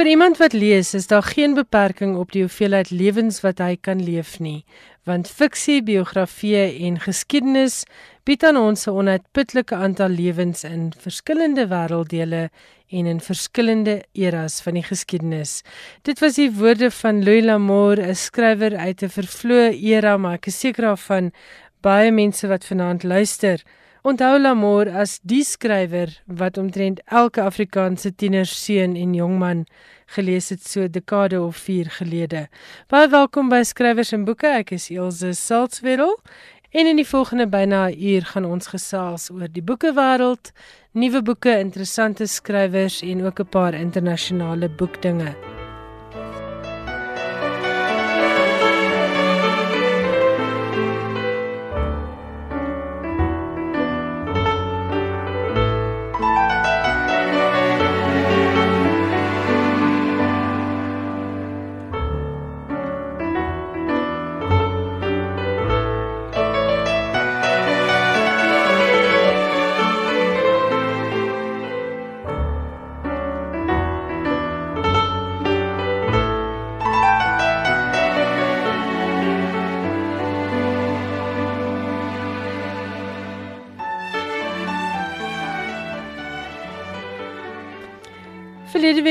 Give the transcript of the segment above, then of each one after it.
Vir iemand wat lees, is daar geen beperking op die hoeveelheid lewens wat hy kan leef nie, want fiksie, biografieë en geskiedenis bied aan ons 'n onuitputlike aantal lewens in verskillende wêrelddele en in verskillende eras van die geskiedenis. Dit was die woorde van Louis L'Amour, 'n skrywer uit 'n vervloë era, maar ek is seker daarvan baie mense wat vanaand luister Onthou Lamor as die skrywer wat omtrent elke Afrikaanse tienerseun en jongman gelees het so dekade of 4 gelede. Baie welkom by Skrywers en Boeke. Ek is Elsje Salzwetel en in die volgende byna 'n uur gaan ons gesels oor die boekewêreld, nuwe boeke, interessante skrywers en ook 'n paar internasionale boekdinge.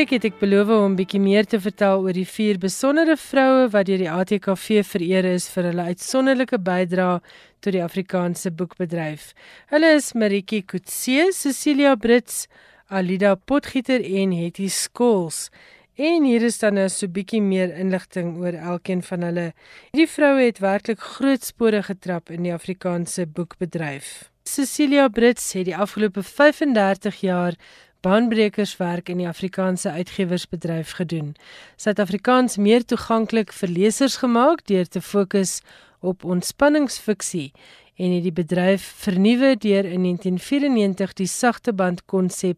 Week het ek beloof om bietjie meer te vertel oor die vier besondere vroue wat deur die ATKV vereer is vir hulle uitsonderlike bydrae tot die Afrikaanse boekbedryf. Hulle is Maritjie Kutse, Cecilia Brits, Alida Potgieter en Hetty Skols. En hier is dan nou so 'n bietjie meer inligting oor elkeen van hulle. Hierdie vroue het werklik groot spore getrap in die Afrikaanse boekbedryf. Cecilia Brits het die afgelope 35 jaar baanbrekerswerk in die Afrikaanse uitgewersbedryf gedoen. Suid-Afrikaans meer toeganklik vir lesers gemaak deur te fokus op ontspanningsfiksie en het die bedryf vernuwe deur in 1994 die sagte band konsep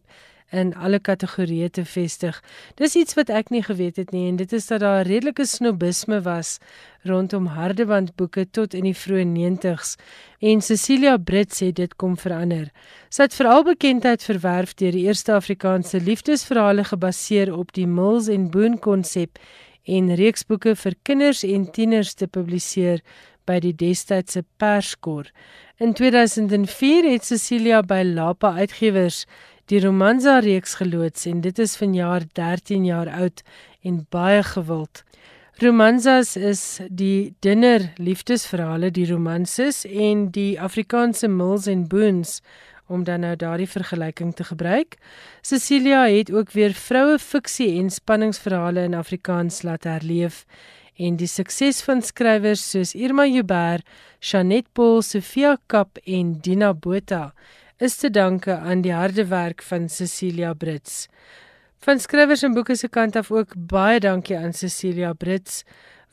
in alle kategorieë te vestig. Dis iets wat ek nie geweet het nie en dit is dat daar redelike snobisme was rondom hardebandboeke tot in die vroeë 90s en Cecilia Brits het dit kom verander. Sy het veral bekendheid verwerf deur die eerste Afrikaanse liefdesverhale gebaseer op die Mills en Boon konsep en reeksboeke vir kinders en tieners te publiseer by die destydse Perskor. In 2004 het Cecilia by Lapa Uitgewers die Romanza reeks geloods en dit is vanjaar 13 jaar oud en baie gewild. Romanzas is die dinner liefdesverhale, die romanses en die Afrikaanse Mills en Boons om dan nou daardie vergelyking te gebruik. Cecilia het ook weer vroue fiksie en spanningsverhale in Afrikaans laat herleef en die sukses van skrywers soos Irma Joubert, Chanet Paul, Sofia Kap en Dina Botha is te danke aan die harde werk van Cecilia Brits. Van skrywers en boeke se kant af ook baie dankie aan Cecilia Brits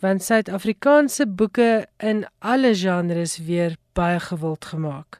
want sy het Afrikaanse boeke in alle genres weer baie gewild gemaak.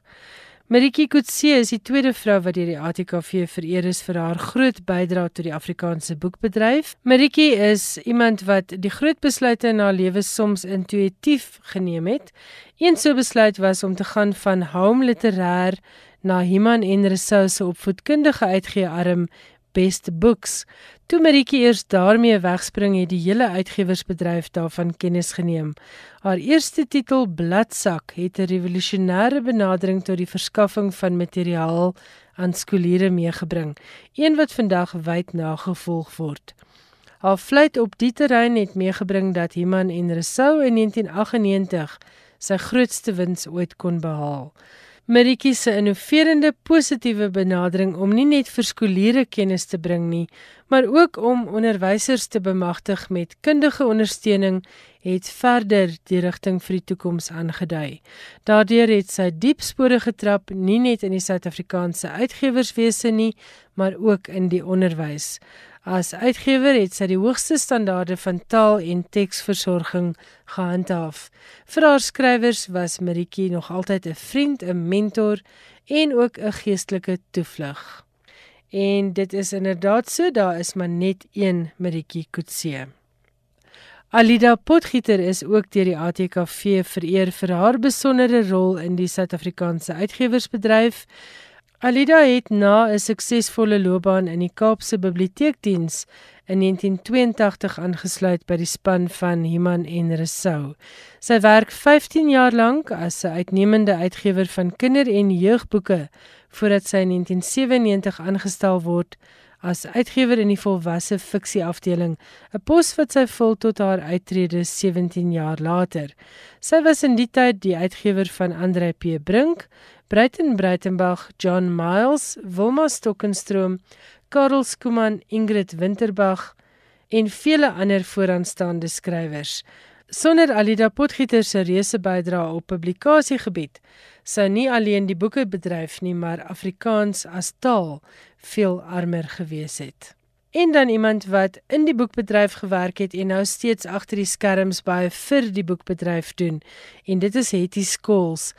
Maritjie Kutse is die tweede vrou wat deur die ATKV vereer is vir haar groot bydrae tot die Afrikaanse boekbedryf. Maritjie is iemand wat die groot besluite in haar lewe soms intuïtief geneem het. Een so besluit was om te gaan van home literêr na Himan en Rousseau se opvoedkundige uitgeearm Best Books. Toe Maritjie eers daarmee wegspring het die hele uitgewersbedryf daarvan kennis geneem. Haar eerste titel Bladsak het 'n revolusionêre benadering tot die verskaffing van materiaal aan skooliere meegebring, een wat vandag wyd nagevolg word. Haar vleit op die terrein het meegebring dat Himan en Rousseau in 1998 sy grootste wins ooit kon behaal. Maritjie se innoverende positiewe benadering om nie net vir skooliere kennis te bring nie, maar ook om onderwysers te bemagtig met kundige ondersteuning het verder die rigting vir die toekoms aangedui. Daardeur het sy diep spore getrap nie net in die Suid-Afrikaanse uitgewerswese nie, maar ook in die onderwys. As uitgewer het sy die hoogste standaarde van taal en teksversorging gehandhaaf. Vir haar skrywers was Maritjie nog altyd 'n vriend, 'n mentor en ook 'n geestelike toevlug. En dit is inderdaad so, daar is maar net een Maritjie Kutse. Alida Potgieter is ook deur die ATKV vereer vir haar besondere rol in die Suid-Afrikaanse uitgewersbedryf. Alida het na 'n suksesvolle loopbaan in die Kaapse Biblioteekdiens in 1982 aangesluit by die span van Iman en Resou. Sy werk 15 jaar lank as 'n uitnemende uitgewer van kinder- en jeugboeke voordat sy in 1997 aangestel word as uitgewer in die volwasse fiksie afdeling, 'n pos wat sy vul tot haar uittrede 17 jaar later. Sy was in die tyd die uitgewer van Andre P Brink, Breiten Breitenbach, John Miles, Wilma Stokenstroom, Karel Skuman, Ingrid Winterbach en vele ander vooraanstaande skrywers. Sonder Alida Potgieter se reuse bydrae op publikasiegebied sou nie alleen die boekebedryf nie, maar Afrikaans as taal veel armer gewees het. En dan iemand wat in die boekbedryf gewerk het en nou steeds agter die skerms baie vir die boekbedryf doen. En dit is Hetty Skols.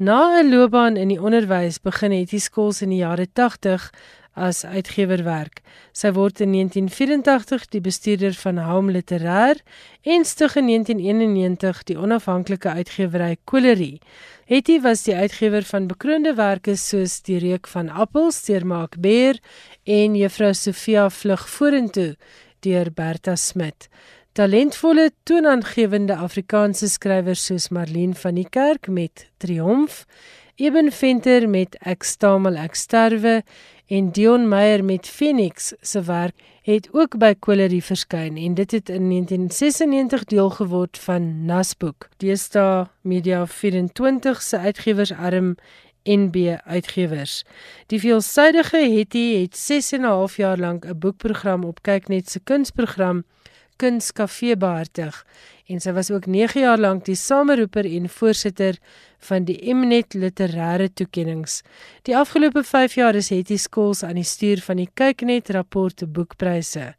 Na 'n loopbaan in die onderwys begin het hy skools in die jare 80 as uitgewer werk. Sy word in 1984 die bestuurder van Home Literêr en stig in 1991 die onafhanklike uitgewery Kolerie. Hetty was die uitgewer van bekroonde werke soos Die reuk van appels deur Mark Beer en Juffrou Sofia vlug vorentoe deur Bertha Smit. Talentvolle toonaangewende Afrikaanse skrywers soos Marlene van die Kerk met Triomf, Eben Venter met Ek stamel ek sterwe en Dion Meyer met Phoenix se werk het ook by Kolerie verskyn en dit het in 1996 deel geword van Nasboek. Deesdae Media 24 se uitgewersarm NB Uitgewers. Die veelsidige Hetty het 6 en 'n half jaar lank 'n boekprogram op Kyknet se kunsprogram Kunskafee behartig en sy was ook 9 jaar lank die sameroeper en voorsitter van die Mnet literêre toekenninge. Die afgelope 5 jaar is Hetty Skols aan die stuur van die Kyknet rapporte boekpryse.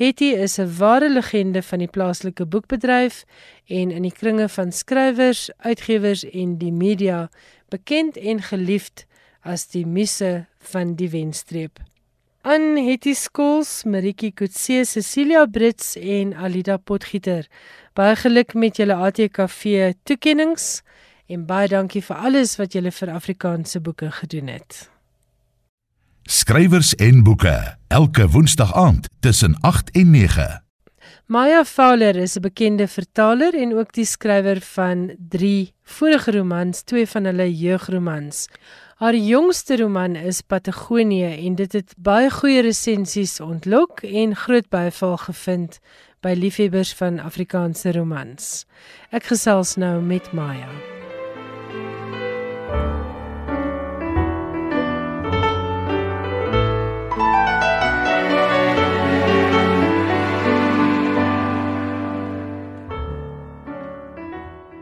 Hetty is 'n ware legende van die plaaslike boekbedryf en in die kringe van skrywers, uitgewers en die media bekend en geliefd as die muse van die wenstreep aan Hetty Skols, Maritjie Kutse, Cecilia Brits en Alida Potgieter. Baie geluk met julle ATKV toekenninge en baie dankie vir alles wat julle vir Afrikaanse boeke gedoen het. Skrywers en boeke elke woensdag aand tussen 8 en 9. Maya Fowler is 'n bekende vertaler en ook die skrywer van 3 vorige romans, twee van hulle jeugromans. Haar jongste roman is Patagonië en dit het baie goeie resensies ontlok en groot byval gevind by liefhebbers van Afrikaanse romans. Ek gesels nou met Maya.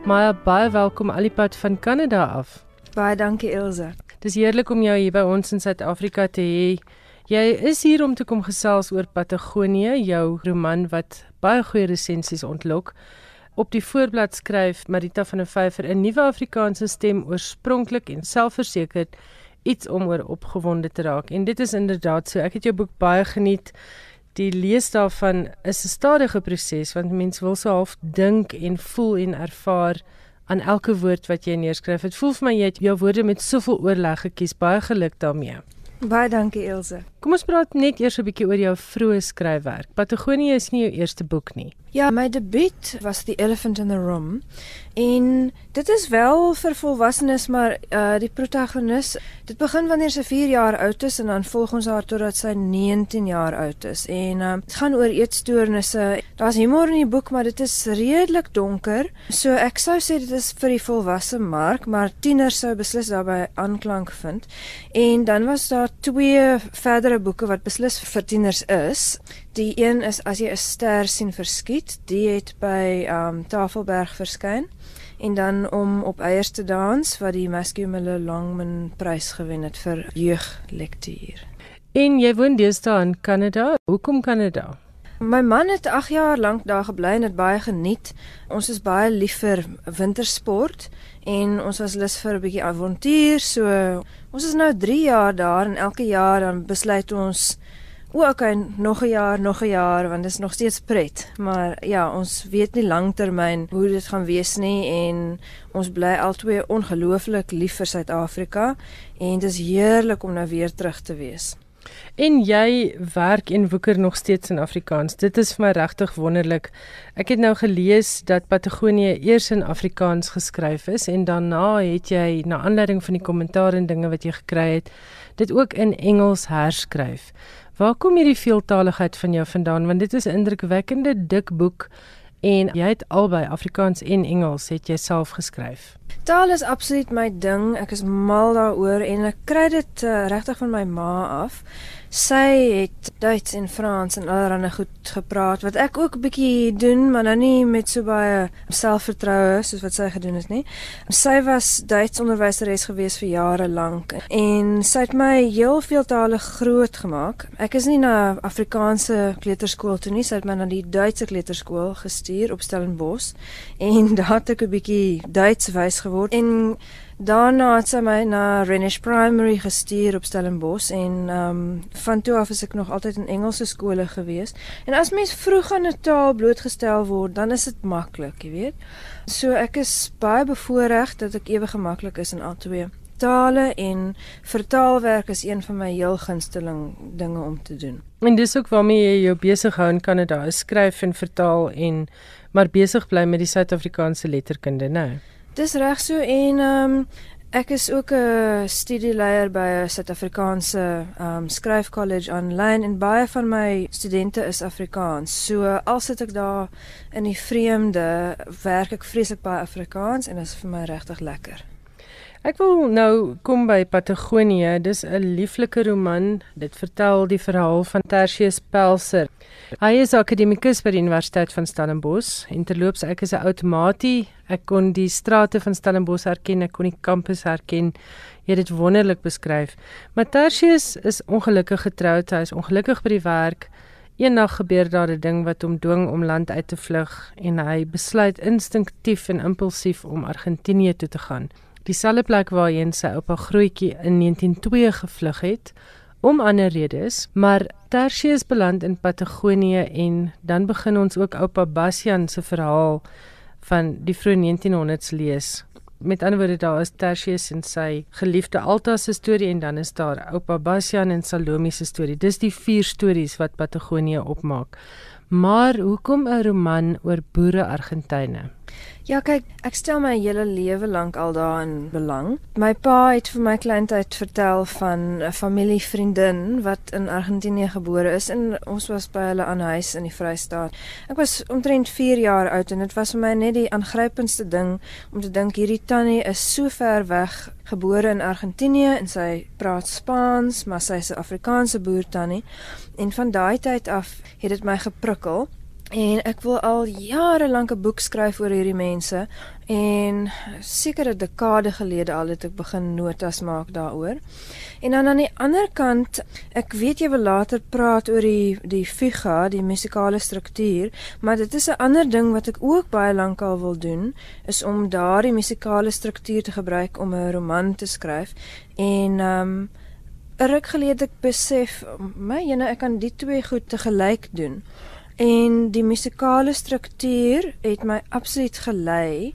Maya, baie welkom al die pad van Kanada af. Baie dankie Elsje. Dis heerlik om jou hier by ons in Suid-Afrika te hê. Jy is hier om te kom gesels oor Patagonië, jou roman wat baie goeie resensies ontlok. Op die voorblad skryf Marita van der Vyver 'n nuwe Afrikaanse stem oorspronklik en selfversekerd iets om oor opgewonde te raak. En dit is inderdaad so. Ek het jou boek baie geniet. Die lees daarvan is 'n stadige proses want mense wil so half dink en voel en ervaar aan elke woord wat jy neerskryf. Dit voel vir my jy het jou woorde met soveel oorleg gekies. Baie geluk daarmee. Baie dankie Elsje. Kom ons praat net eers 'n bietjie oor jou vroeë skryfwerk. Patagonië is nie jou eerste boek nie. Ja, my debuut was The Elephant in the Room. En dit is wel vir volwassenes, maar uh die protagonis, dit begin wanneer sy 4 jaar oud is en dan volg ons haar totdat sy 19 jaar oud is. En uh dit gaan oor eetstoornisse. Daar's humor in die boek, maar dit is redelik donker. So ek sou sê dit is vir die volwasse mark, maar tieners sou beslis daarbey aanklank vind. En dan was daar twee verdere boeke wat beslis vir tieners is. Die een is as jy 'n ster sien verskiet, die het by um Tafelberg verskyn en dan om op eiers te dans wat die Mascumele Longman prys gewen het vir jeuglektuur. En jy woon deesdae in Kanada. Hoekom Kanada? My man het 8 jaar lank daar gebly en het baie geniet. Ons is baie lief vir wintersport en ons was lus vir 'n bietjie avontuur. So ons is nou 3 jaar daar en elke jaar dan besluit ons O, okay, nog 'n jaar, nog 'n jaar want dit is nog steeds pret. Maar ja, ons weet nie lanktermyn hoe dit gaan wees nie en ons bly albei ongelooflik lief vir Suid-Afrika en dit is heerlik om nou weer terug te wees. En jy werk en woeker nog steeds in Afrikaans. Dit is vir my regtig wonderlik. Ek het nou gelees dat Patagonië eers in Afrikaans geskryf is en daarna het jy na aanleiding van die kommentaar en dinge wat jy gekry het, dit ook in Engels herskryf. Waar kom hierdie veeltaaligheid van jou vandaan? Want dit is 'n indrukwekkende dik boek en jy het albei Afrikaans en Engels het jy self geskryf. Taal is absoluut my ding. Ek is mal daaroor en ek kry dit uh, regtig van my ma af. Sy het Duits en Frans en allerlei goed gepraat wat ek ook 'n bietjie doen, maar nou nie met so baie selfvertroue soos wat sy gedoen het nie. Sy was Duits onderwyseres gewees vir jare lank en sy het my heel veel tale groot gemaak. Ek is nie na Afrikaanse kleuterskool toe nie, sy het my na die Duitse kleuterskool gestuur op Stellenbosch en daar het ek 'n bietjie Duits wys geword en Daarna het sy my na Renish Primary gestuur op Stellenbosch en ehm um, van toe af is ek nog altyd in Engelse skole gewees. En as mens vroeg aan 'n taal blootgestel word, dan is dit maklik, jy weet. So ek is baie bevoorreg dat ek ewe gemaklik is in al twee tale en vertaalwerk is een van my heel gunsteling dinge om te doen. En dis ook waarmee jy jou besig hou in Kanada, skryf en vertaal en maar besig bly met die Suid-Afrikaanse letterkunde, né? Nou. Dis reg so en ehm um, ek is ook 'n studieleier by 'n Suid-Afrikaanse ehm um, skryfkollege aanlyn en baie van my studente is Afrikaans. So al sit ek daar in die vreemde, werk ek vreeslik baie Afrikaans en dit is vir my regtig lekker. Ek wil nou kom by Patagonië. Dis 'n lieflike roman. Dit vertel die verhaal van Tertius Pelser. Hy is akademikus by die Universiteit van Stellenbosch. Interloops ek is 'n outomatie. Ek kon die strate van Stellenbosch herken, ek kon die kampus herken. Jy het dit wonderlik beskryf. Maar Tertius is ongelukkig getroud. Hy is ongelukkig by die werk. Eendag gebeur daar 'n ding wat hom dwing om land uit te vlug en hy besluit instinktief en impulsief om Argentinië toe te gaan dieselfde plek waarheen sy oupa Grootjie in 1902 gevlug het om ander redes, maar Tertius beland in Patagonië en dan begin ons ook oupa Bastian se verhaal van die vroeë 1900s lees. Met ander woorde daar is Tertius en sy geliefde Alta se storie en dan is daar oupa Bastian en Salome se storie. Dis die vier stories wat Patagonië opmaak. Maar hoekom 'n roman oor boere Argentyne? Ja, kyk, ek stel my hele lewe lank al daarin belang. My pa het vir my kleintyd vertel van 'n familievriendin wat in Argentinië gebore is en ons was by hulle aan huis in die Vrystaat. Ek was omtrent 4 jaar oud en dit was vir my net die aangrypendste ding om te dink hierdie tannie is so ver weg gebore in Argentinië en sy praat Spaans, maar sy is 'n Afrikaanse boer tannie. En van daai tyd af het dit my geprikkel En ek wil al jare lank 'n boek skryf oor hierdie mense en sekere dekade gelede al het ek begin notas maak daaroor. En dan aan die ander kant, ek weet jy wil later praat oor die die figa, die musikale struktuur, maar dit is 'n ander ding wat ek ook baie lank al wil doen, is om daardie musikale struktuur te gebruik om 'n roman te skryf. En ehm um, ruk gelede ek besef, my jene, ek kan die twee goed te gelyk doen. En die musikale struktuur het my absoluut gelei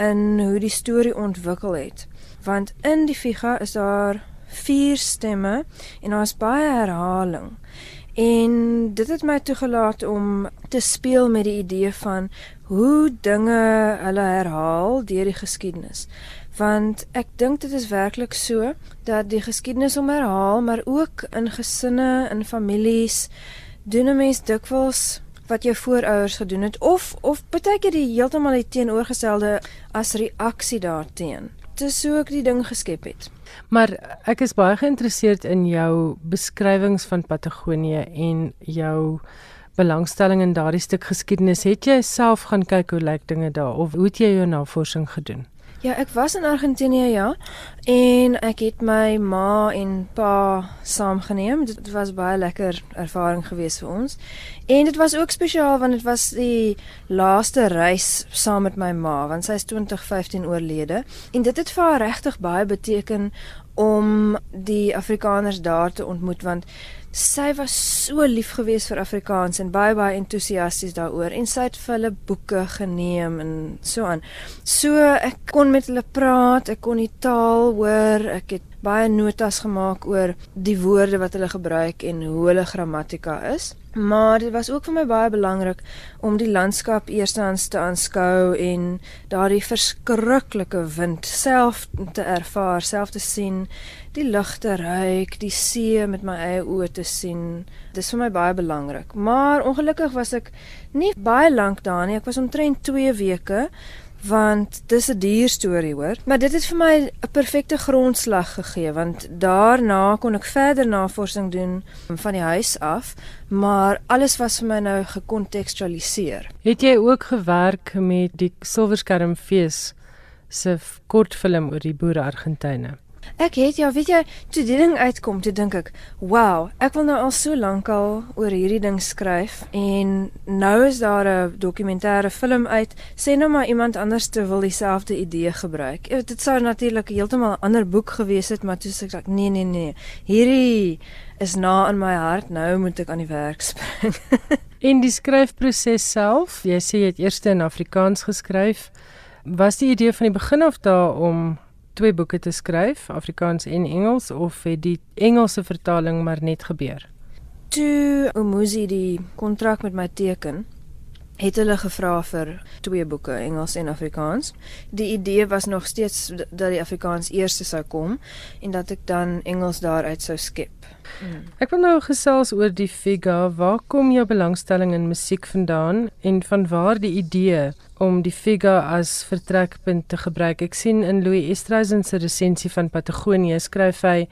in hoe die storie ontwikkel het. Want in die figa is daar vier stemme en daar's baie herhaling. En dit het my toegelaat om te speel met die idee van hoe dinge hulle herhaal deur die geskiedenis. Want ek dink dit is werklik so dat die geskiedenis om herhaal, maar ook in gesinne, in families doen 'n mens dikwels wat jou voorouers gedoen het of of baie keer die heeltemal die teenoorgestelde as reaksie daarteen. Dis so ek die ding geskep het. Maar ek is baie geïnteresseerd in jou beskrywings van Patagonië en jou belangstelling in daardie stuk geskiedenis. Het jy self gaan kyk hoe lyk dinge daar of hoe het jy jou navorsing gedoen? Ja, ek was in Argentinië ja en ek het my ma en pa saamgeneem. Dit was baie lekker ervaring geweest vir ons. En dit was ook spesiaal want dit was die laaste reis saam met my ma want sy is 2015 oorlede en dit het vir haar regtig baie beteken om die Afrikaners daar te ontmoet want sy was so lief geweest vir Afrikaans en baie baie entoesiasties daaroor en sy het vir hulle boeke geneem en so aan. So ek kon met hulle praat, ek kon die taal hoor, ek het baie notas gemaak oor die woorde wat hulle gebruik en hoe hulle grammatika is. Maar dit was ook vir my baie belangrik om die landskap eerstens te aanskou en daardie verskriklike wind self te ervaar, self te sien, die lugte ruik, die see met my eie oë te sien. Dit is vir my baie belangrik. Maar ongelukkig was ek nie baie lank daar nie. Ek was omtrent 2 weke want dis 'n duur storie hoor. Maar dit het vir my 'n perfekte grondslag gegee want daarna kon ek verder navorsing doen van die huis af maar alles was vir my nou gekontekstualiseer het jy ook gewerk met die silverskermfees se kortfilm oor die boere Argentyne Ek het ja, weet jy, toe die ding uitkom, toe dink ek, "Wow, ek wil nou al so lank al oor hierdie ding skryf en nou is daar 'n dokumentêre film uit. Sê nou maar iemand anders te wil dieselfde idee gebruik." Dit sou natuurlik heeltemal 'n ander boek gewees het, maar toe sê ek, "Nee, nee, nee. Hierdie is na in my hart. Nou moet ek aan die werk spring." en die skryfproses self, jy sê jy het eers in Afrikaans geskryf. Was die idee van die begin af daar om twee boeke te skryf, Afrikaans en Engels of het die Engelse vertaling maar net gebeur? Toe Umuzi die kontrak met my teken, het hulle gevra vir twee boeke, Engels en Afrikaans. Die idee was nog steeds dat die Afrikaans eers sou kom en dat ek dan Engels daaruit sou skep. Hmm. Ek wil nou gesels oor die Figa. Waar kom jou belangstelling in musiek vandaan en vanwaar die idee om die Figa as vertrekpunt te gebruik? Ek sien in Louis Estrasen se resensie van Patagonië skryf hy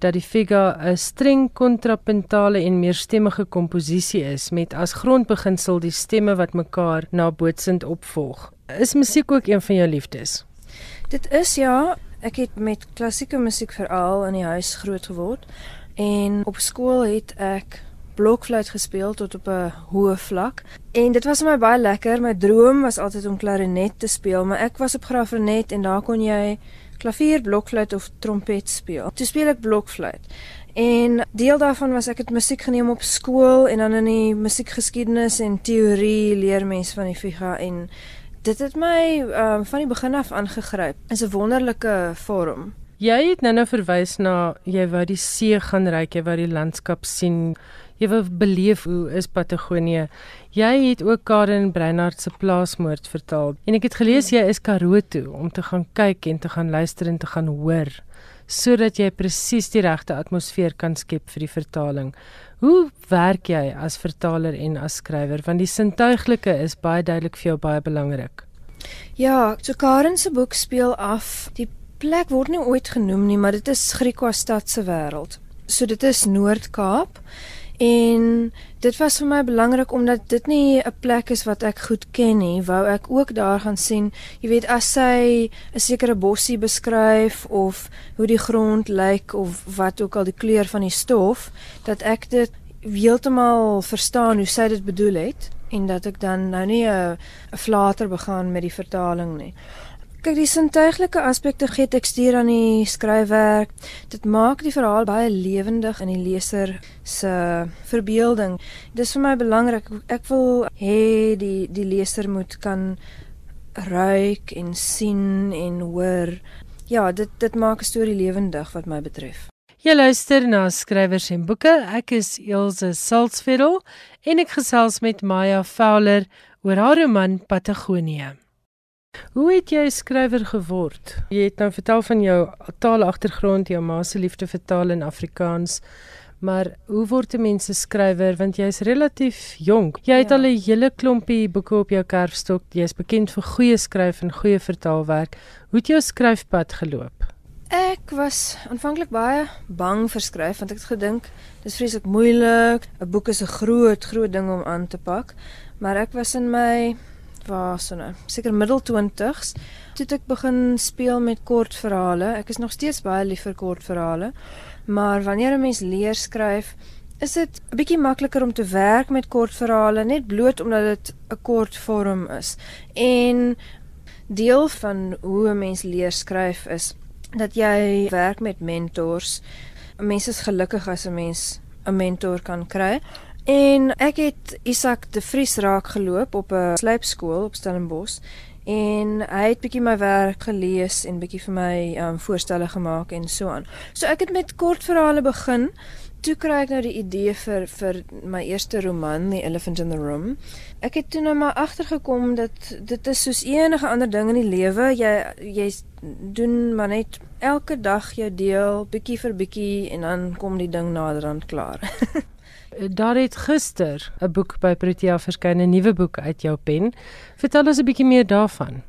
dat die Figa 'n streng kontrapuntale en meerstemmige komposisie is met as grondbeginsel die stemme wat mekaar nabootsend opvolg. Is musiek ook een van jou liefdes? Dit is ja, ek het met klassieke musiek veral in die huis groot geword. En op skool het ek blokfluit gespeel tot op 'n hoë vlak. En dit was vir my baie lekker. My droom was altyd om klarinet te speel, maar ek was op graafrenet en daar kon jy klavier, blokfluit of trompet speel. Toe speel ek blokfluit. En deel daarvan was ek het musiek geneem op skool en dan in die musiekgeskiedenis en teorie leer mense van die figa en dit het my um, van die begin af aangegryp. Is 'n wonderlike vorm. Jy het nou-nou verwys na jy wou die see gaan ry, jy wou die landskap sien. Jy wou beleef hoe is Patagonië. Jy het ook Karen Breinhard se plaasmoord vertaal. En ek het gelees jy is Karoo toe om te gaan kyk en te gaan luister en te gaan hoor sodat jy presies die regte atmosfeer kan skep vir die vertaling. Hoe werk jy as vertaler en as skrywer want die sintuiglike is baie duidelik vir jou baie belangrik. Ja, so Karen se boek speel af die plek word nie ooit genoem nie, maar dit is Griekwa stad se wêreld. So dit is Noord-Kaap. En dit was vir my belangrik omdat dit nie 'n plek is wat ek goed ken nie, wou ek ook daar gaan sien. Jy weet as sy 'n sekere bossie beskryf of hoe die grond lyk of wat ook al die kleur van die stof, dat ek dit heeltemal verstaan hoe sy dit bedoel het en dat ek dan nou nie 'n flater begaan met die vertaling nie. Kyk, die sintuiglike aspekte gee tekstuur aan die skryfwerk. Dit maak die verhaal baie lewendig in die leser se verbeelding. Dis vir my belangrik. Ek wil hê die die leser moet kan ruik en sien en hoor. Ja, dit dit maak 'n storie lewendig wat my betref. Jy luister na skrywers en boeke. Ek is Elsje Salzveld en ek gesels met Maya Fowler oor haar roman Patagonië. Hoe het jy skrywer geword? Jy het nou vertel van jou taalagtergrond, jou ma se liefde vir taal en Afrikaans. Maar hoe word 'n mens 'n skrywer want jy's relatief jonk. Jy het ja. al 'n hele klompie boeke op jou kerfstok. Jy's bekend vir goeie skryf en goeie vertaalwerk. Hoe het jou skryfpad geloop? Ek was aanvanklik baie bang vir skryf want ek het gedink dis vreeslik moeilik. 'n Boek is 'n groot, groot ding om aan te pak. Maar ek was in my was so nou seker middel 20s toe ek begin speel met kortverhale. Ek is nog steeds baie lief vir kortverhale. Maar wanneer 'n mens leer skryf, is dit 'n bietjie makliker om te werk met kortverhale net bloot omdat dit 'n kort vorm is. En deel van hoe 'n mens leer skryf is dat jy werk met mentors. Mense is gelukkig as 'n mens 'n mentor kan kry. En ek het Isak de Vries raak geloop op 'n slypskool op Stellenbosch en hy het bietjie my werk gelees en bietjie vir my um voorstelle gemaak en so aan. So ek het met kortverhale begin. Toe kry ek nou die idee vir vir my eerste roman, The Elephant in the Room. Ek het toe nou maar agtergekom dat dit is soos enige ander ding in die lewe. Jy jy doen maar net elke dag jou deel, bietjie vir bietjie en dan kom die ding naderhand klaar. Daar het gister 'n boek by Protea verskyn, 'n nuwe boek uit jou pen. Vertel ons 'n bietjie meer daarvan.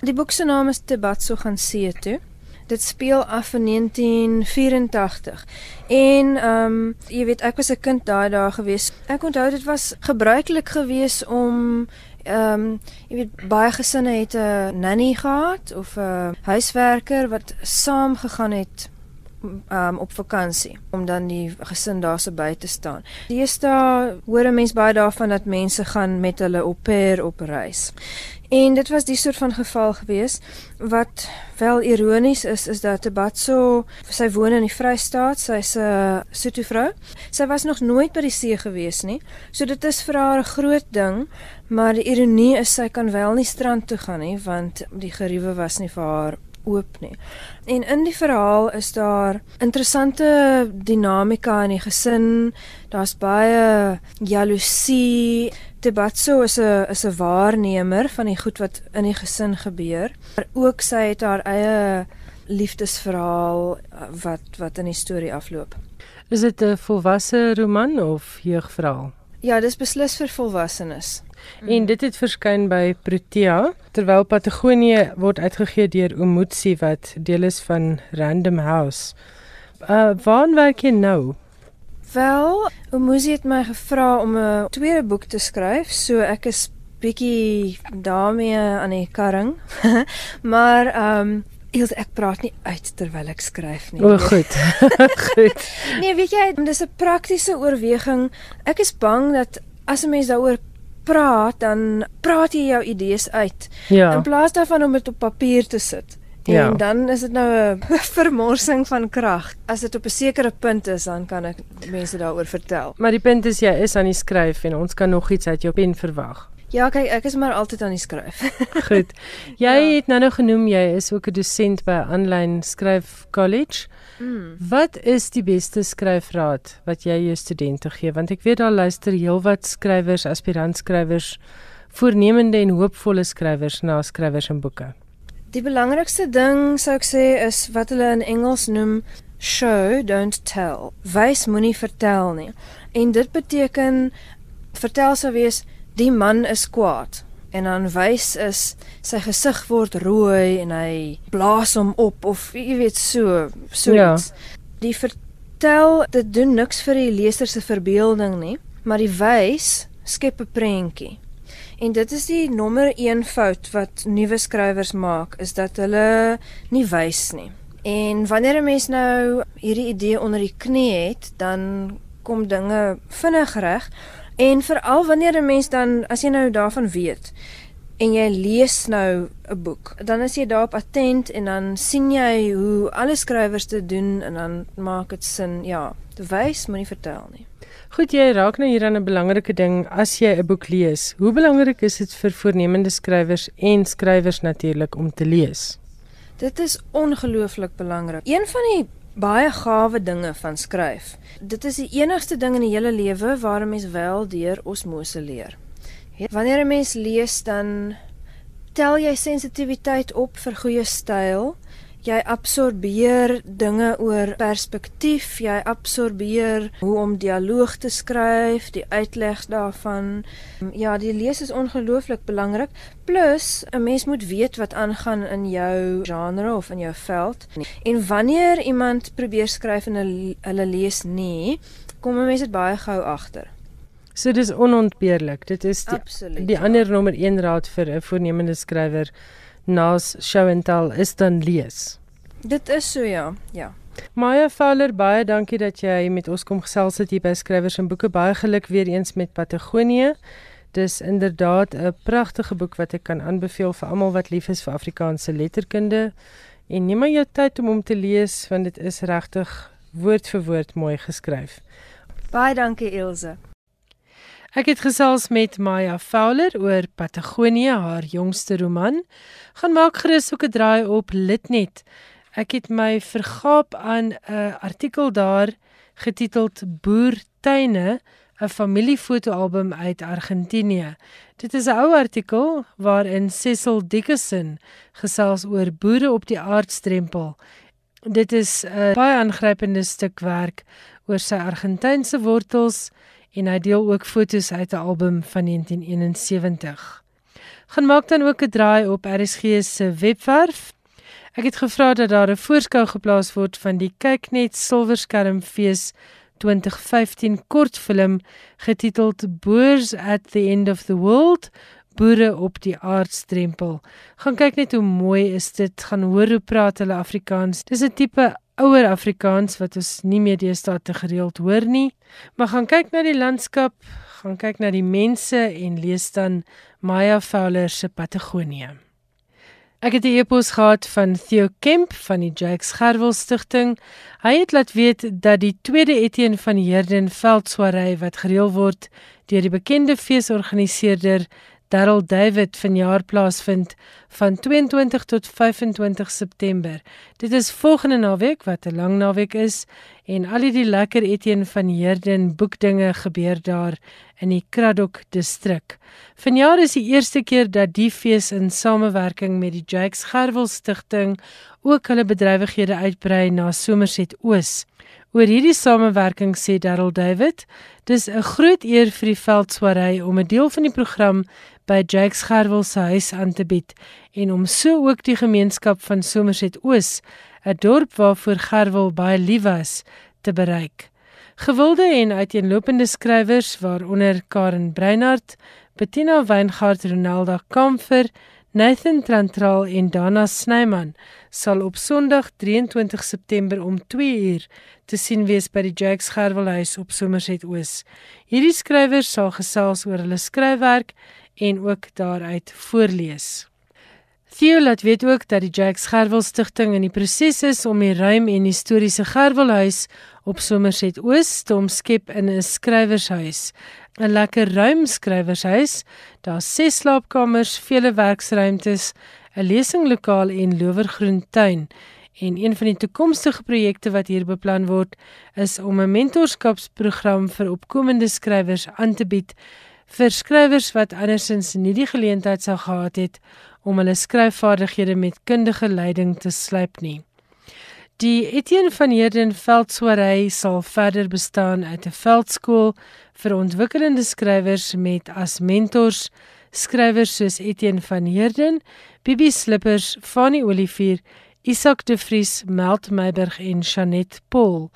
Die boek se naam is Tebatso gaan see toe. Dit speel af in 1984. En ehm um, jy weet ek was 'n kind daai dae gewees. Ek onthou dit was gebruiklik gewees om ehm um, jy weet baie gesinne het 'n nanny gehad of 'n huiswerker wat saam gegaan het um, op vakansie om dan die gesin daar se by te staan. Deesdae hoor 'n mens baie daarvan dat mense gaan met hulle au pair op reis. En dit was die soort van geval gewees wat wel ironies is is dat Tebatso sy woon in die Vrystaat, sy's 'n Sotho vrou. Sy was nog nooit by die see gewees nie. So dit is vir haar 'n groot ding, maar die ironie is sy kan wel nie strand toe gaan nie want die geriewe was nie vir haar oop nie. En in die verhaal is daar interessante dinamika in die gesin. Daar's baie jaloesie. Tebatso is 'n is 'n waarnemer van die goed wat in die gesin gebeur. Maar ook sy het haar eie liefdesverhaal uh, wat wat in die storie afloop. Is dit 'n volwasse roman of jeugverhaal? Ja, dis beslis vir volwassenes. Mm. En dit het verskyn by Protea terwyl Patagonië word uitgegee deur Omutsi wat deel is van Random House. Uh waar werk jy nou? Wel, Omutsi het my gevra om 'n tweede boek te skryf, so ek is bietjie daarmee aan die karring. maar ehm um, Eels ek praat nie uit terwyl ek skryf nie. O, goed. goed. Nee, weet jy, dis 'n praktiese oorweging. Ek is bang dat as 'n mens daaroor praat, dan praat jy jou idees uit. Ja. In plaas daarvan om dit op papier te sit. En ja. dan is dit nou 'n vermorsing van krag. As dit op 'n sekere punt is, dan kan ek mense daaroor vertel. Maar die punt is jy is aan die skryf en ons kan nog iets uit jou pen verwag. Ja, kyk, ek is maar altyd aan die skryf. Goed. Jy ja. het nou nou genoem jy is ook 'n dosent by 'n aanlyn skryf college. Mm. Wat is die beste skryfraad wat jy jou studente gee? Want ek weet daar luister heelwat skrywers, aspirantskrywers, voornemende en hoopvolle skrywers na skrywers en boeke. Die belangrikste ding sou ek sê is wat hulle in Engels noem show don't tell. Wys moenie vertel nie. En dit beteken vertel sou wees die man is kwaad en dan wys is sy gesig word rooi en hy blaas hom op of jy weet so so ja. iets. Die vertel dit doen niks vir die leser se verbeelding nie, maar die wys skep 'n prentjie. En dit is die nommer 1 fout wat nuwe skrywers maak is dat hulle nie wys nie. En wanneer 'n mens nou hierdie idee onder die knie het, dan kom dinge vinnig reg. En veral wanneer 'n mens dan as jy nou daarvan weet en jy lees nou 'n boek, dan is jy daarop attent en dan sien jy hoe alle skrywers dit doen en dan maak dit sin. Ja, te wys moenie vertel nie. Goed, jy raak nou hier aan 'n belangrike ding as jy 'n boek lees. Hoe belangrik is dit vir voornemende skrywers en skrywers natuurlik om te lees? Dit is ongelooflik belangrik. Een van die baie gawe dinge van skryf. Dit is die enigste ding in die hele lewe waar 'n mens wel deur osmose leer. Wanneer 'n mens lees dan tel jy sensitiwiteit op vir goeie styl jy absorbeer dinge oor perspektief, jy absorbeer hoe om dialoog te skryf, die uitleg daarvan. Ja, die lees is ongelooflik belangrik. Plus 'n mens moet weet wat aangaan in jou genre of in jou veld. En wanneer iemand probeer skryf en hulle lees nie, kom 'n mens dit baie gou agter. So dis onontbeerlik. Dit is die, Absoluut, die ja. ander nommer 1 raad vir 'n voornemende skrywer nas show and tell is dan lees. Dit is so ja, ja. Maya Fowler, baie dankie dat jy met ons kom gesels het hier by Skrywers en Boeke. Baie geluk weer eens met Patagonië. Dis inderdaad 'n pragtige boek wat ek kan aanbeveel vir almal wat lief is vir Afrikaanse letterkunde En neem maar jou tyd om hom te lees want dit is regtig woord vir woord mooi geskryf. Baie dankie Elsje. Ek het gesels met Maya Fowler oor Patagonië, haar jongste roman. Gaan maak gerus ook 'n draai op Litnet. Ek het my vergaap aan 'n artikel daar getiteld Boertuine, 'n familiefotoalbum uit Argentinië. Dit is 'n ou artikel waarin Cecil Dickinson gesels oor boere op die aardstrempel. Dit is 'n baie aangrypende stuk werk oor sy Argentynse wortels en hy deel ook fotos uit 'n album van 1971. Gaan maak dan ook 'n draai op RSG se webwerf. Ek het gevra dat daar 'n voorskou geplaas word van die Kyknet Silverskermfees 2015 kortfilm getiteld Boers at the End of the World boere op die aardstrempel. Gaan kyk net hoe mooi is dit. Gaan hoor hoe praat hulle Afrikaans. Dis 'n tipe ouer Afrikaans wat ons nie meer deesdae te gereeld hoor nie. Maar gaan kyk na die landskap, gaan kyk na die mense en lees dan Maya Fowler se Patagonië. Ek het 'n e-pos gehad van Theo Kemp van die Jakes Gerwel Stichting. Hy het laat weet dat die tweede Etienne van Heerden veldswaarai wat gereël word deur die bekende feesorganiseerder Darryl David vanjaar plaasvind van 22 tot 25 September. Dit is volgende naweek wat 'n lang naweek is en al die lekker Etienne van Heerden boekdinge gebeur daar in die Kraddock distrik. Vanjaar is die eerste keer dat die fees in samewerking met die Jakes Gerwel Stichting ook hulle bedrywighede uitbrei na Somerset Oos. Oor hierdie samewerking sê Darryl David, dis 'n groot eer vir die veldswaarai om 'n deel van die program by Jakes Gerwel se huis aan te bied en om so ook die gemeenskap van Somerset Oos, 'n dorp waarvoor Gerwel baie lief was, te bereik. Gewilde en uiteenlopende skrywers waaronder Karen Breinhardt, Bettina Weingart, Ronaldo Kamfer, Nathan Trantral en Dana Snyman sal op Sondag 23 September om 2 uur te sien wees by die Jakes Gerwelhuis op Somerset Oos. Hierdie skrywers sal gesels oor hulle skryfwerk en ook daaruit voorlees. Theo laat weet ook dat die Jakes Gerwel Stichting in die proses is om die ruim en historiese Gerwelhuis op Somerset Oos te omskep in 'n skrywershuis. 'n Lekker ruim skrywershuis, daar ses slaapkamers, vele werksruimtes, 'n lesinglokaal en lowergroen tuin. En een van die toekomstige projekte wat hier beplan word, is om 'n mentorskapsprogram vir opkomende skrywers aan te bied vir skrywers wat andersins nie die geleentheid sou gehad het om hulle skryfvaardighede met kundige leiding te slyp nie. Die Etienne van Heerden Veldswaarai sal verder bestaan uit 'n veldskool vir ontwikkelende skrywers met as mentors skrywers soos Etienne van Heerden, Bibi Slippers, Fanny Olivier Isak de Vries, Meld Meiberg en Chanet Paul.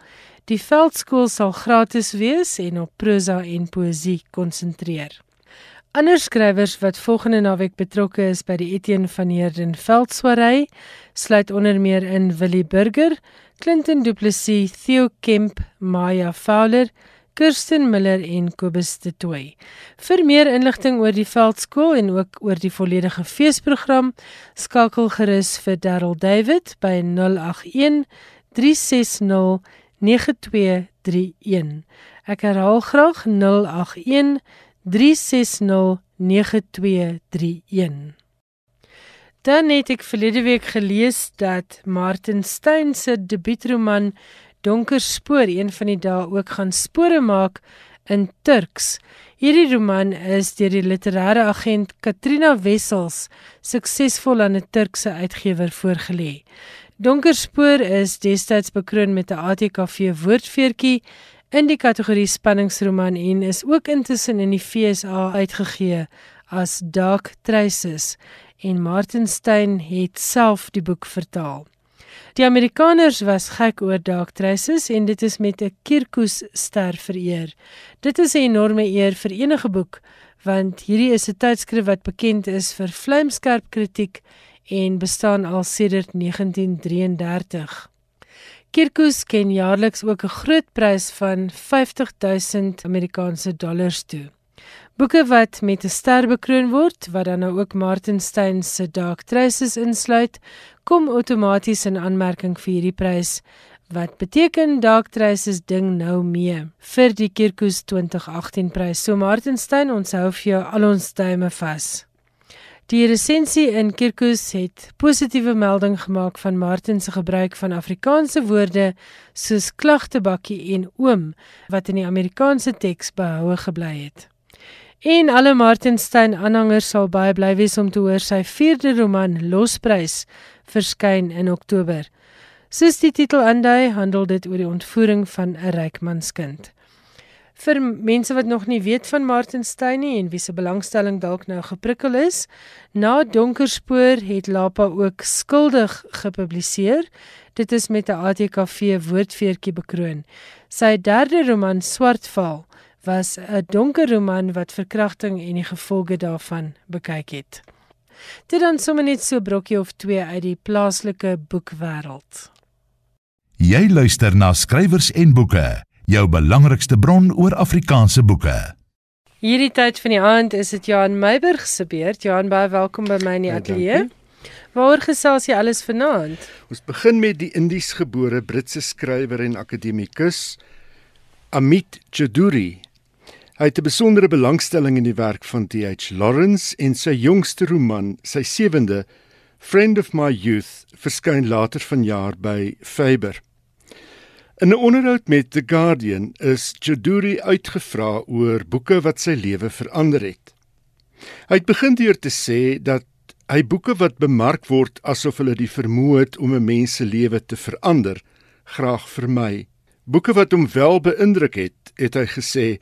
Die veldskool sal gratis wees en op prosa en poësie konsentreer. Ander skrywers wat volgende naweek betrokke is by die Etienne van Heerden veldswaarai, sluit onder meer in Willie Burger, Clinton Du Plessis, Theo Kemp, Maya Fowler, Kirsten Miller en Kobus de Tooi. Vir meer inligting oor die veldskool en ook oor die volledige feesprogram, skakel gerus vir Darryl David by 081 360 9231. Ek herhaal graag 081 360 9231. Dan het ek verlede week gelees dat Martin Steyn se debuutroman Donker Spoor een van die dae ook gaan spore maak in Turks. Hierdie roman is deur die literêre agent Katrina Wessels suksesvol aan 'n Turkse uitgewer voorgelê. Donker Spoor is destyds bekroon met 'n ATKV woordfeertjie in die kategorie spanningsroman en is ook intussen in die FSA uitgegee as Dark Traces en Martin Steyn het self die boek vertaal. Die Amerikaners was gek oor Dark Traces en dit is met 'n Kirkus ster vereer. Dit is 'n enorme eer vir enige boek want hierdie is 'n tydskrif wat bekend is vir vlamskerp kritiek en bestaan al sedert 1933. Kirkus ken jaarliks ook 'n groot prys van 50000 Amerikaanse dollars toe. Boeke wat met 'n ster bekroon word, wat dan nou ook Martin Steyn se Dark Traces insluit, kom outomaties in aanmerking vir hierdie prys wat beteken Dark Traces ding nou mee vir die Kirkus 2018 prys. So Martin Steyn, ons hou vir jou al ons duime vas. Die resensie in Kirkus het positiewe melding gemaak van Martin se gebruik van Afrikaanse woorde soos klagtebakkie en oom wat in die Amerikaanse teks behoue gebly het. En alle Martin Steyn aanhangers sal baie bly wees om te hoor sy vierde roman Losprys verskyn in Oktober. Soos die titel aandui, handel dit oor die ontvoering van 'n rykmanskind. Vir mense wat nog nie weet van Martin Steyn nie en wie se belangstelling dalk nou geprikkel is, na Donkerspoor het Lapa ook skuldig gepubliseer. Dit is met 'n ATKV woordfeertjie bekroon. Sy derde roman Swartval was 'n donker roman wat verkrachting en die gevolge daarvan bekyk het. Dit dan sommer net so brokkie of twee uit die plaaslike boekwêreld. Jy luister na skrywers en boeke jou belangrikste bron oor Afrikaanse boeke. Hierdie tyd van die aand is dit Johan Meiburg se beurt. Johan, baie welkom by my in die ateljee. Waaroor gesels jy alles vanaand? Ons begin met die Indies gebore Britse skrywer en akademikus Amit Choudhury. Hy het 'n besondere belangstelling in die werk van T.H. Lawrence en sy jongste roman, sy sewende, Friend of My Youth, verskyn later vanjaar by Faber. In 'n onderhoud met The Guardian is Choudhury uitgevra oor boeke wat sy lewe verander het. Hy het begin deur te sê dat hy boeke wat bemark word asof hulle die vermoë het om 'n mens se lewe te verander, graag vermy. Boeke wat hom wel beïndruk het, het hy gesê,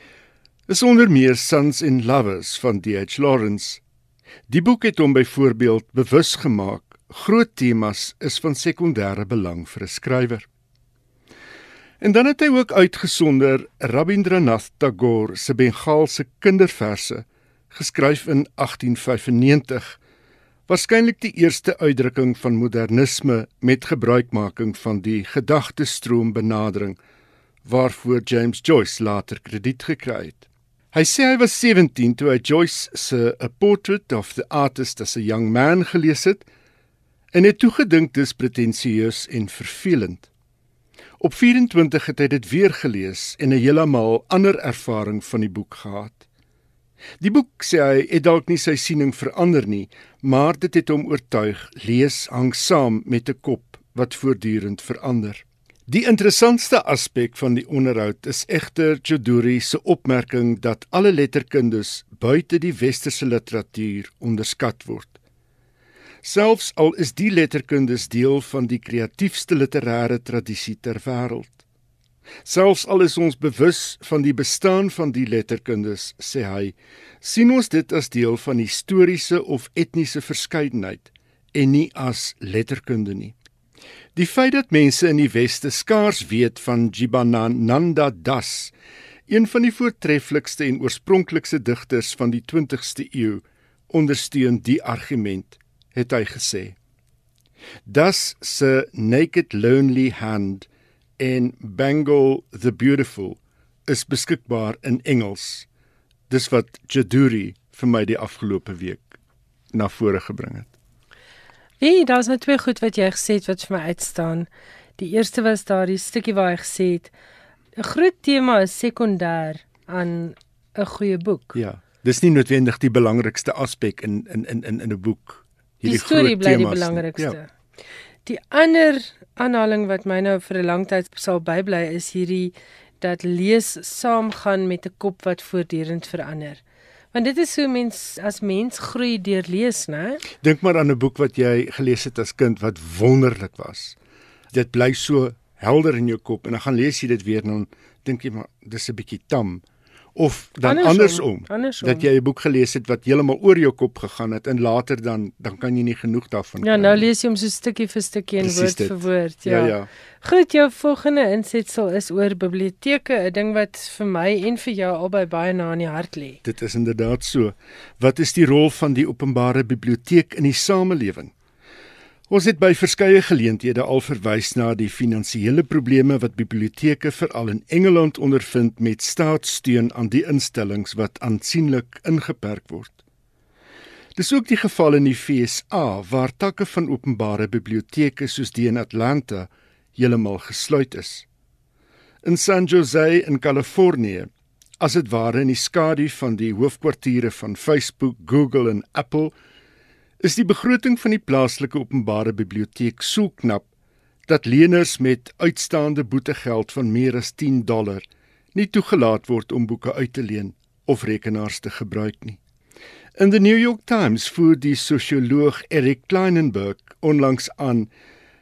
is onder meer Sons and Lovers van D.H. Lawrence. Die boek het hom byvoorbeeld bewus gemaak groot temas is van sekondêre belang vir 'n skrywer. En dan het hy ook uitgesonder Rabindranath Tagore se Bengaalse kinderverse geskryf in 1895 waarskynlik die eerste uitdrukking van modernisme met gebruikmaking van die gedagtestroom benadering waarvoor James Joyce later krediet gekry het. Hy sê hy was 17 toe hy Joyce se A Portrait of the Artist as a Young Man gelees het en het toegedink dis pretensieus en vervelend. Op 24 het hy dit weer gelees en 'n heeltemal ander ervaring van die boek gehad. Die boek sê hy het dalk nie sy siening verander nie, maar dit het hom oortuig. Lees hang saam met 'n kop wat voortdurend verander. Die interessantste aspek van die onderhoud is egter Choduri se opmerking dat alle letterkundes buite die westerse literatuur onderskat word. Selfs al is die letterkundes deel van die kreatiefste literêre tradisie ter wêreld. Selfs al is ons bewus van die bestaan van die letterkundes, sê hy, sien ons dit as deel van historiese of etniese verskeidenheid en nie as letterkunde nie. Die feit dat mense in die weste skaars weet van Jibanananda Das, een van die voortreffelikste en oorspronklikste digters van die 20ste eeu, ondersteun die argument het hy gesê. Das se naked lonely hand in Bengal the beautiful is beskikbaar in Engels. Dis wat Jaduri vir my die afgelope week na vore gebring het. Wie, daar's net twee goed wat jy gesê het wat vir my uitstaan. Die eerste was daardie stukkie waar hy gesê het 'n groot tema is sekondêr aan 'n goeie boek. Ja. Dis nie noodwendig die belangrikste aspek in in in in 'n boek hierdie storie bly die belangrikste. Ja. Die ander aanhaling wat my nou vir 'n lang tyd sal bybly is hierdie dat lees saamgaan met 'n kop wat voortdurend verander. Want dit is so mens as mens groei deur lees, né? Dink maar aan 'n boek wat jy gelees het as kind wat wonderlik was. Dit bly so helder in jou kop en dan gaan lees jy dit weer en dan dink jy maar dis 'n bietjie tam of dan andersom, andersom, andersom dat jy 'n boek gelees het wat heeltemal oor jou kop gegaan het en later dan dan kan jy nie genoeg daarvan Ja, nou lees jy hom so stukkie vir stukkie en woord vir woord, ja. Ja, ja. Goed, jou volgende insetsel is oor biblioteke, 'n ding wat vir my en vir jou albei baie na in die hart lê. Dit is inderdaad so. Wat is die rol van die openbare biblioteek in die samelewing? Ons het by verskeie geleenthede al verwys na die finansiële probleme wat biblioteke veral in Engeland ondervind met staatssteun aan die instellings wat aansienlik ingeperk word. Dis ook die geval in die FSA waar takke van openbare biblioteke soos die in Atlanta heeltemal gesluit is. In San Jose in Kalifornië, as dit ware in die skadu van die hoofkwartiere van Facebook, Google en Apple, is die begroting van die plaaslike openbare biblioteek so knap dat leners met uitstaande boetegeld van meer as 10 dollar nie toegelaat word om boeke uit te leen of rekenaars te gebruik nie. In the New York Times voer die sosioloog Eric Kleinenberg onlangs aan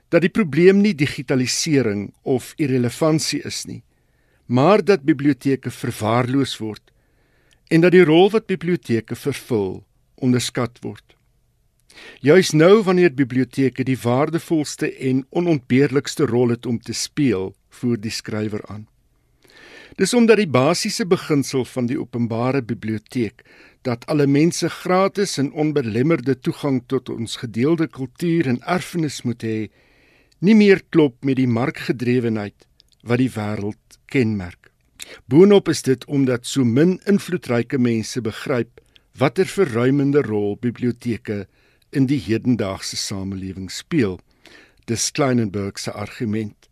dat die probleem nie digitalisering of irrelevantie is nie, maar dat biblioteke verwaarloos word en dat die rol wat biblioteke vervul onderskat word. Juis nou wanneer biblioteke die waardevolste en onontbeerlikste rol het om te speel, voer die skrywer aan. Dis omdat die basiese beginsel van die openbare biblioteek dat alle mense gratis en onbelemmerde toegang tot ons gedeelde kultuur en erfenis moet hê, nie meer klop met die markgedrewenheid wat die wêreld kenmerk. Boonop is dit omdat so min invloedryke mense begryp watter verruimende rol biblioteke in die hedendaagse samelewing speel. Dis Kleinenberg se argument.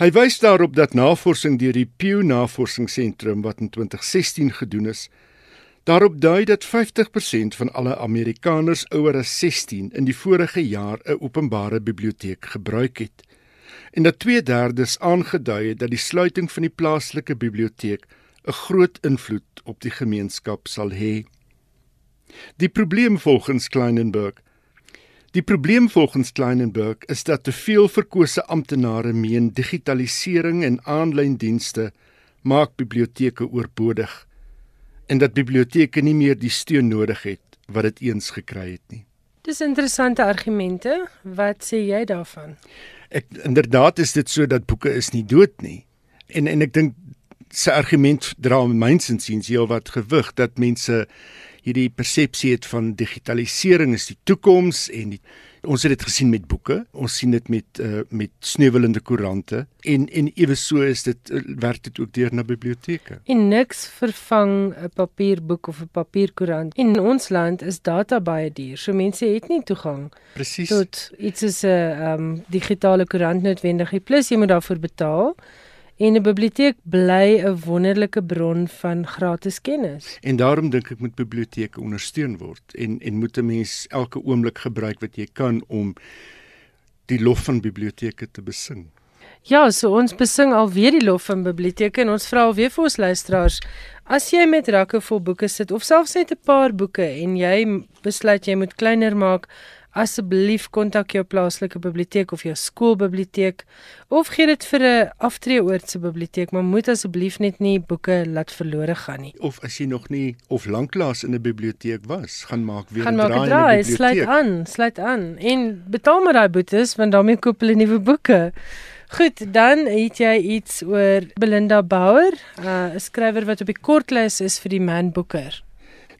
Hy wys daarop dat navorsing deur die Pew Navorsingsentrum wat in 2016 gedoen is, daarop dui dat 50% van alle Amerikaners ouer as 16 in die vorige jaar 'n openbare biblioteek gebruik het en dat 2/3 aangedui het dat die sluiting van die plaaslike biblioteek 'n groot invloed op die gemeenskap sal hê. Die probleem volgens Kleinenberg Die probleem volgens Kleinenberg is dat te veel verkose amptenare meen digitalisering en aanlyn dienste maak biblioteke oorbodig en dat biblioteke nie meer die steun nodig het wat dit eens gekry het nie. Dis interessante argumente. Wat sê jy daarvan? Ek inderdaad is dit so dat boeke is nie dood nie. En en ek dink sy argument dra mynsins heel wat gewig dat mense hierdie persepsie het van digitalisering is die toekoms en die, ons het dit gesien met boeke, ons sien dit met uh, met sneuwelende koerante en en eweso is dit uh, werk dit ook deur na biblioteke. En niks vervang 'n papierboek of 'n papierkoerant. In ons land is data baie duur, so mense het nie toegang Presies. tot iets soos 'n um, digitale koerant noodwendig. Plus jy moet daarvoor betaal. En 'n biblioteek bly 'n wonderlike bron van gratis kennis. En daarom dink ek moet biblioteke ondersteun word en en moet 'n mens elke oomblik gebruik wat jy kan om die lof van biblioteke te besing. Ja, so ons besing alweer die lof van biblioteke en ons vra alweer vir ons luisteraars, as jy met rakke vol boeke sit of selfs net 'n paar boeke en jy besluit jy moet kleiner maak, asseblief kontak jou plaaslike biblioteek of jou skoolbiblioteek of gee dit vir 'n aftreeoortse biblioteek, maar moet asseblief net nie boeke laat verlore gaan nie. Of as jy nog nie of lanklaas in 'n biblioteek was, gaan maak weer 'n draai 'n in draai, die sluit biblioteek. aan, sluit aan en betaal maar daai boetes want daarmee koop hulle nuwe boeke. Goed, dan het jy iets oor Belinda Bauer, uh, 'n skrywer wat op die kortlys is vir die Man Booker.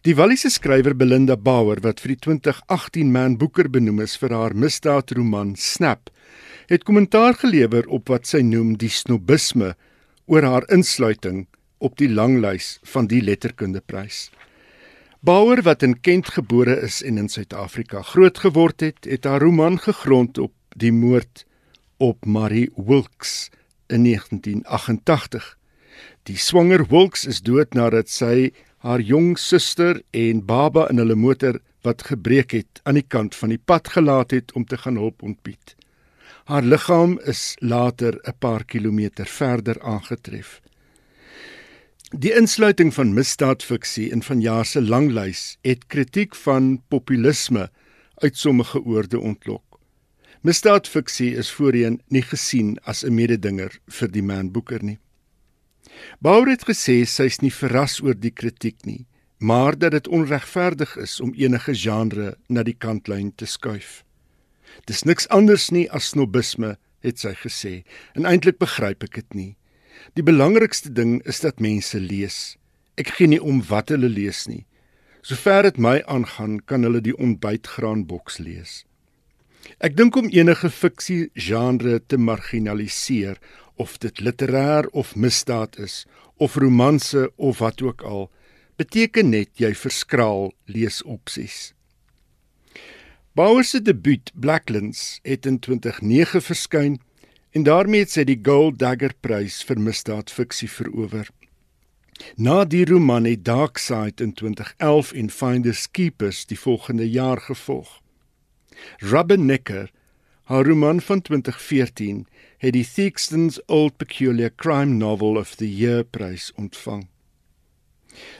Die Walliese skrywer Belinda Bauer wat vir die 2018 Man Booker benoem is vir haar misdaadroman Snap, het kommentaar gelewer op wat sy noem die snobisme oor haar insluiting op die langlys van die letterkundeprys. Bauer wat in Kent gebore is en in Suid-Afrika groot geword het, het haar roman gegrond op die moord op Marie Wilkes in 1988. Die swanger Wilkes is dood nadat sy haar jong suster en baba in hulle motor wat gebreek het aan die kant van die pad gelaat het om te gaan hulp ontbied. Haar liggaam is later 'n paar kilometer verder aangetref. Die insluiting van misdaadfiksie in vanjaar se langlys het kritiek van populisme uit sommige oorde ontlok. Misdaadfiksie is voorheen nie gesien as 'n mededinger vir die Man Booker nie. Bauer het gesê sy is nie verras oor die kritiek nie, maar dat dit onregverdig is om enige genre na die kantlyn te skuif. Dis niks anders nie as snobisme, het sy gesê, en eintlik begryp ek dit nie. Die belangrikste ding is dat mense lees. Ek gee nie om wat hulle lees nie. Sover dit my aangaan, kan hulle die ontbytgraanboks lees. Ek dink om enige fiksie genre te marginaliseer of dit literêr of misdaad is of romanse of wat ook al beteken net jy verskraal leesopsies. Bauer se debuut Blacklands het in 2009 verskyn en daarmee het sy die Gold Dagger Prys vir misdaadfiksie verower. Na die roman het Darkside in 2011 en Finders Keepers die volgende jaar gevolg. Rubbernecker, haar roman van 2014, het die Theakston's Old Peculiar Crime Novel of the Year prys ontvang.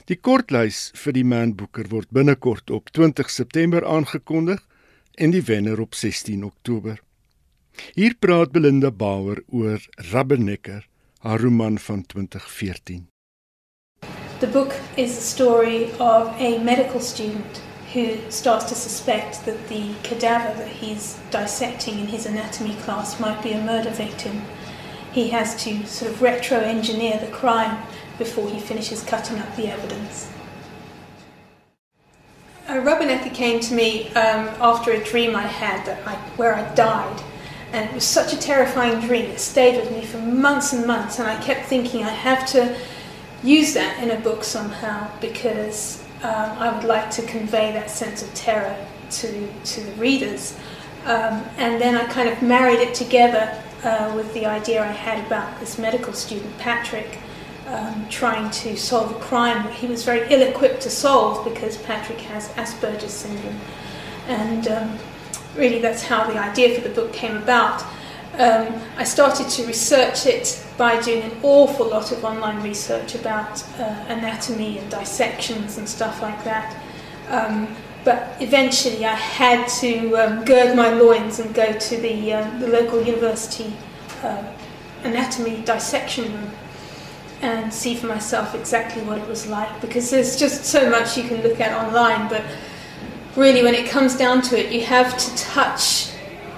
Die kortlys vir die Man Booker word binnekort op 20 September aangekondig en die wenner op 16 Oktober. Hier praat Belinda Bauer oor Rubbernecker, haar roman van 2014. The book is a story of a medical student who starts to suspect that the cadaver that he's dissecting in his anatomy class might be a murder victim. He has to sort of retro engineer the crime before he finishes cutting up the evidence. Uh, Rubbernecker came to me um, after a dream I had that I, where I died. And it was such a terrifying dream. It stayed with me for months and months. And I kept thinking I have to use that in a book somehow because um, I would like to convey that sense of terror to, to the readers. Um, and then I kind of married it together uh, with the idea I had about this medical student, Patrick, um, trying to solve a crime that he was very ill equipped to solve because Patrick has Asperger's syndrome. And um, really, that's how the idea for the book came about. Um, I started to research it by doing an awful lot of online research about uh, anatomy and dissections and stuff like that. Um, but eventually I had to um, gird my loins and go to the, uh, the local university uh, anatomy dissection room and see for myself exactly what it was like because there's just so much you can look at online but really when it comes down to it you have to touch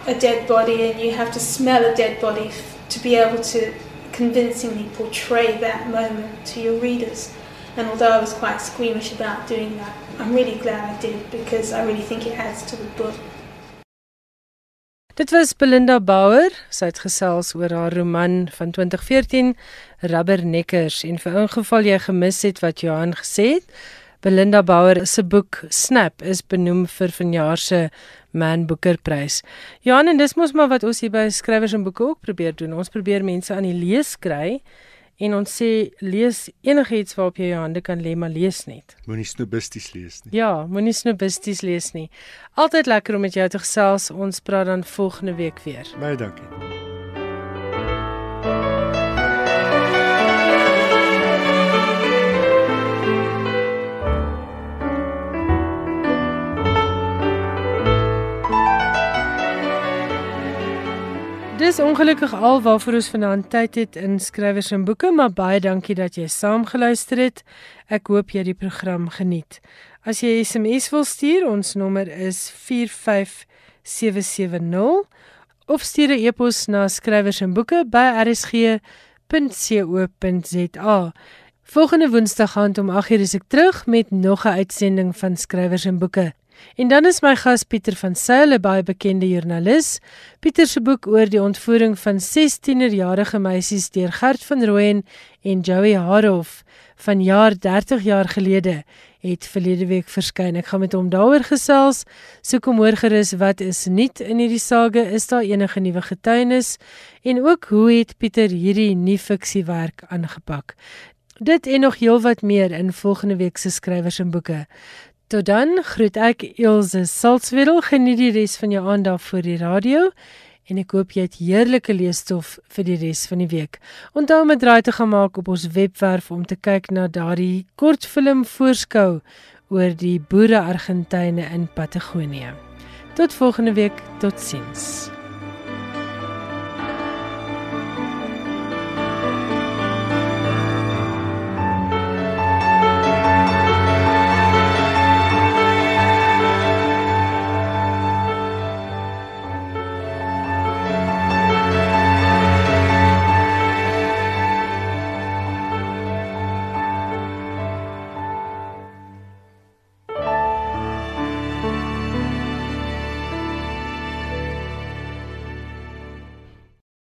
a dead body and you have to smell a dead body to be able to convincingly portray that moment to your readers. And although I was quite squeamish about doing that, I'm really glad I did because I really think it adds to the book. Dit was Belinda Bauer, sy het gesels oor haar roman van 2014 Rubberneckers en vir ingeval jy gemis het wat Johan gesê het, Belinda Bauer se boek Snap is benoem vir vanjaar se Man Booker Prys. Johan en dis mos maar wat ons hier by skrywers en boeke ook probeer doen. Ons probeer mense aan die lees kry en ons sê lees enigiets waarop jy jou hande kan lê, maar lees net. Moenie snobisties lees nie. Ja, moenie snobisties lees nie. Altyd lekker om met jou te gesels. Ons praat dan volgende week weer. Baie dankie. Dis ongelukkig al waarvoor ons vanaand tyd het in skrywers en boeke, maar baie dankie dat jy saamgeluister het. Ek hoop jy die program geniet. As jy SMS wil stuur, ons nommer is 45770 of stuur 'n e-pos na skrywers en boeke by rsg.co.za. Volgende Woensdag gaan om 8:00 is ek terug met nog 'n uitsending van skrywers en boeke. En dan is my gas Pieter van Sail, 'n baie bekende joernalis. Pieter se boek oor die ontvoering van 16-jarige meisies deur Gert van Rooyen en Joey Harof van jaar 30 jaar gelede het verlede week verskyn. Ek gaan met hom daaroor gesels. Soek hom hoor gerus wat is nuut in hierdie saga? Is daar enige nuwe getuienis? En ook hoe het Pieter hierdie nuwe fiksiewerk aangepak? Dit en nog heelwat meer in volgende week se skrywers en boeke. Tot dan groet ek Ilse Salzwedel. Geniet die res van jou aandag vir die radio en ek hoop jy het heerlike leesstof vir die res van die week. Onthou om 'n draai te gaan maak op ons webwerf om te kyk na daardie kortfilm voorskou oor die boere Argentyne in Patagonië. Tot volgende week, totsiens.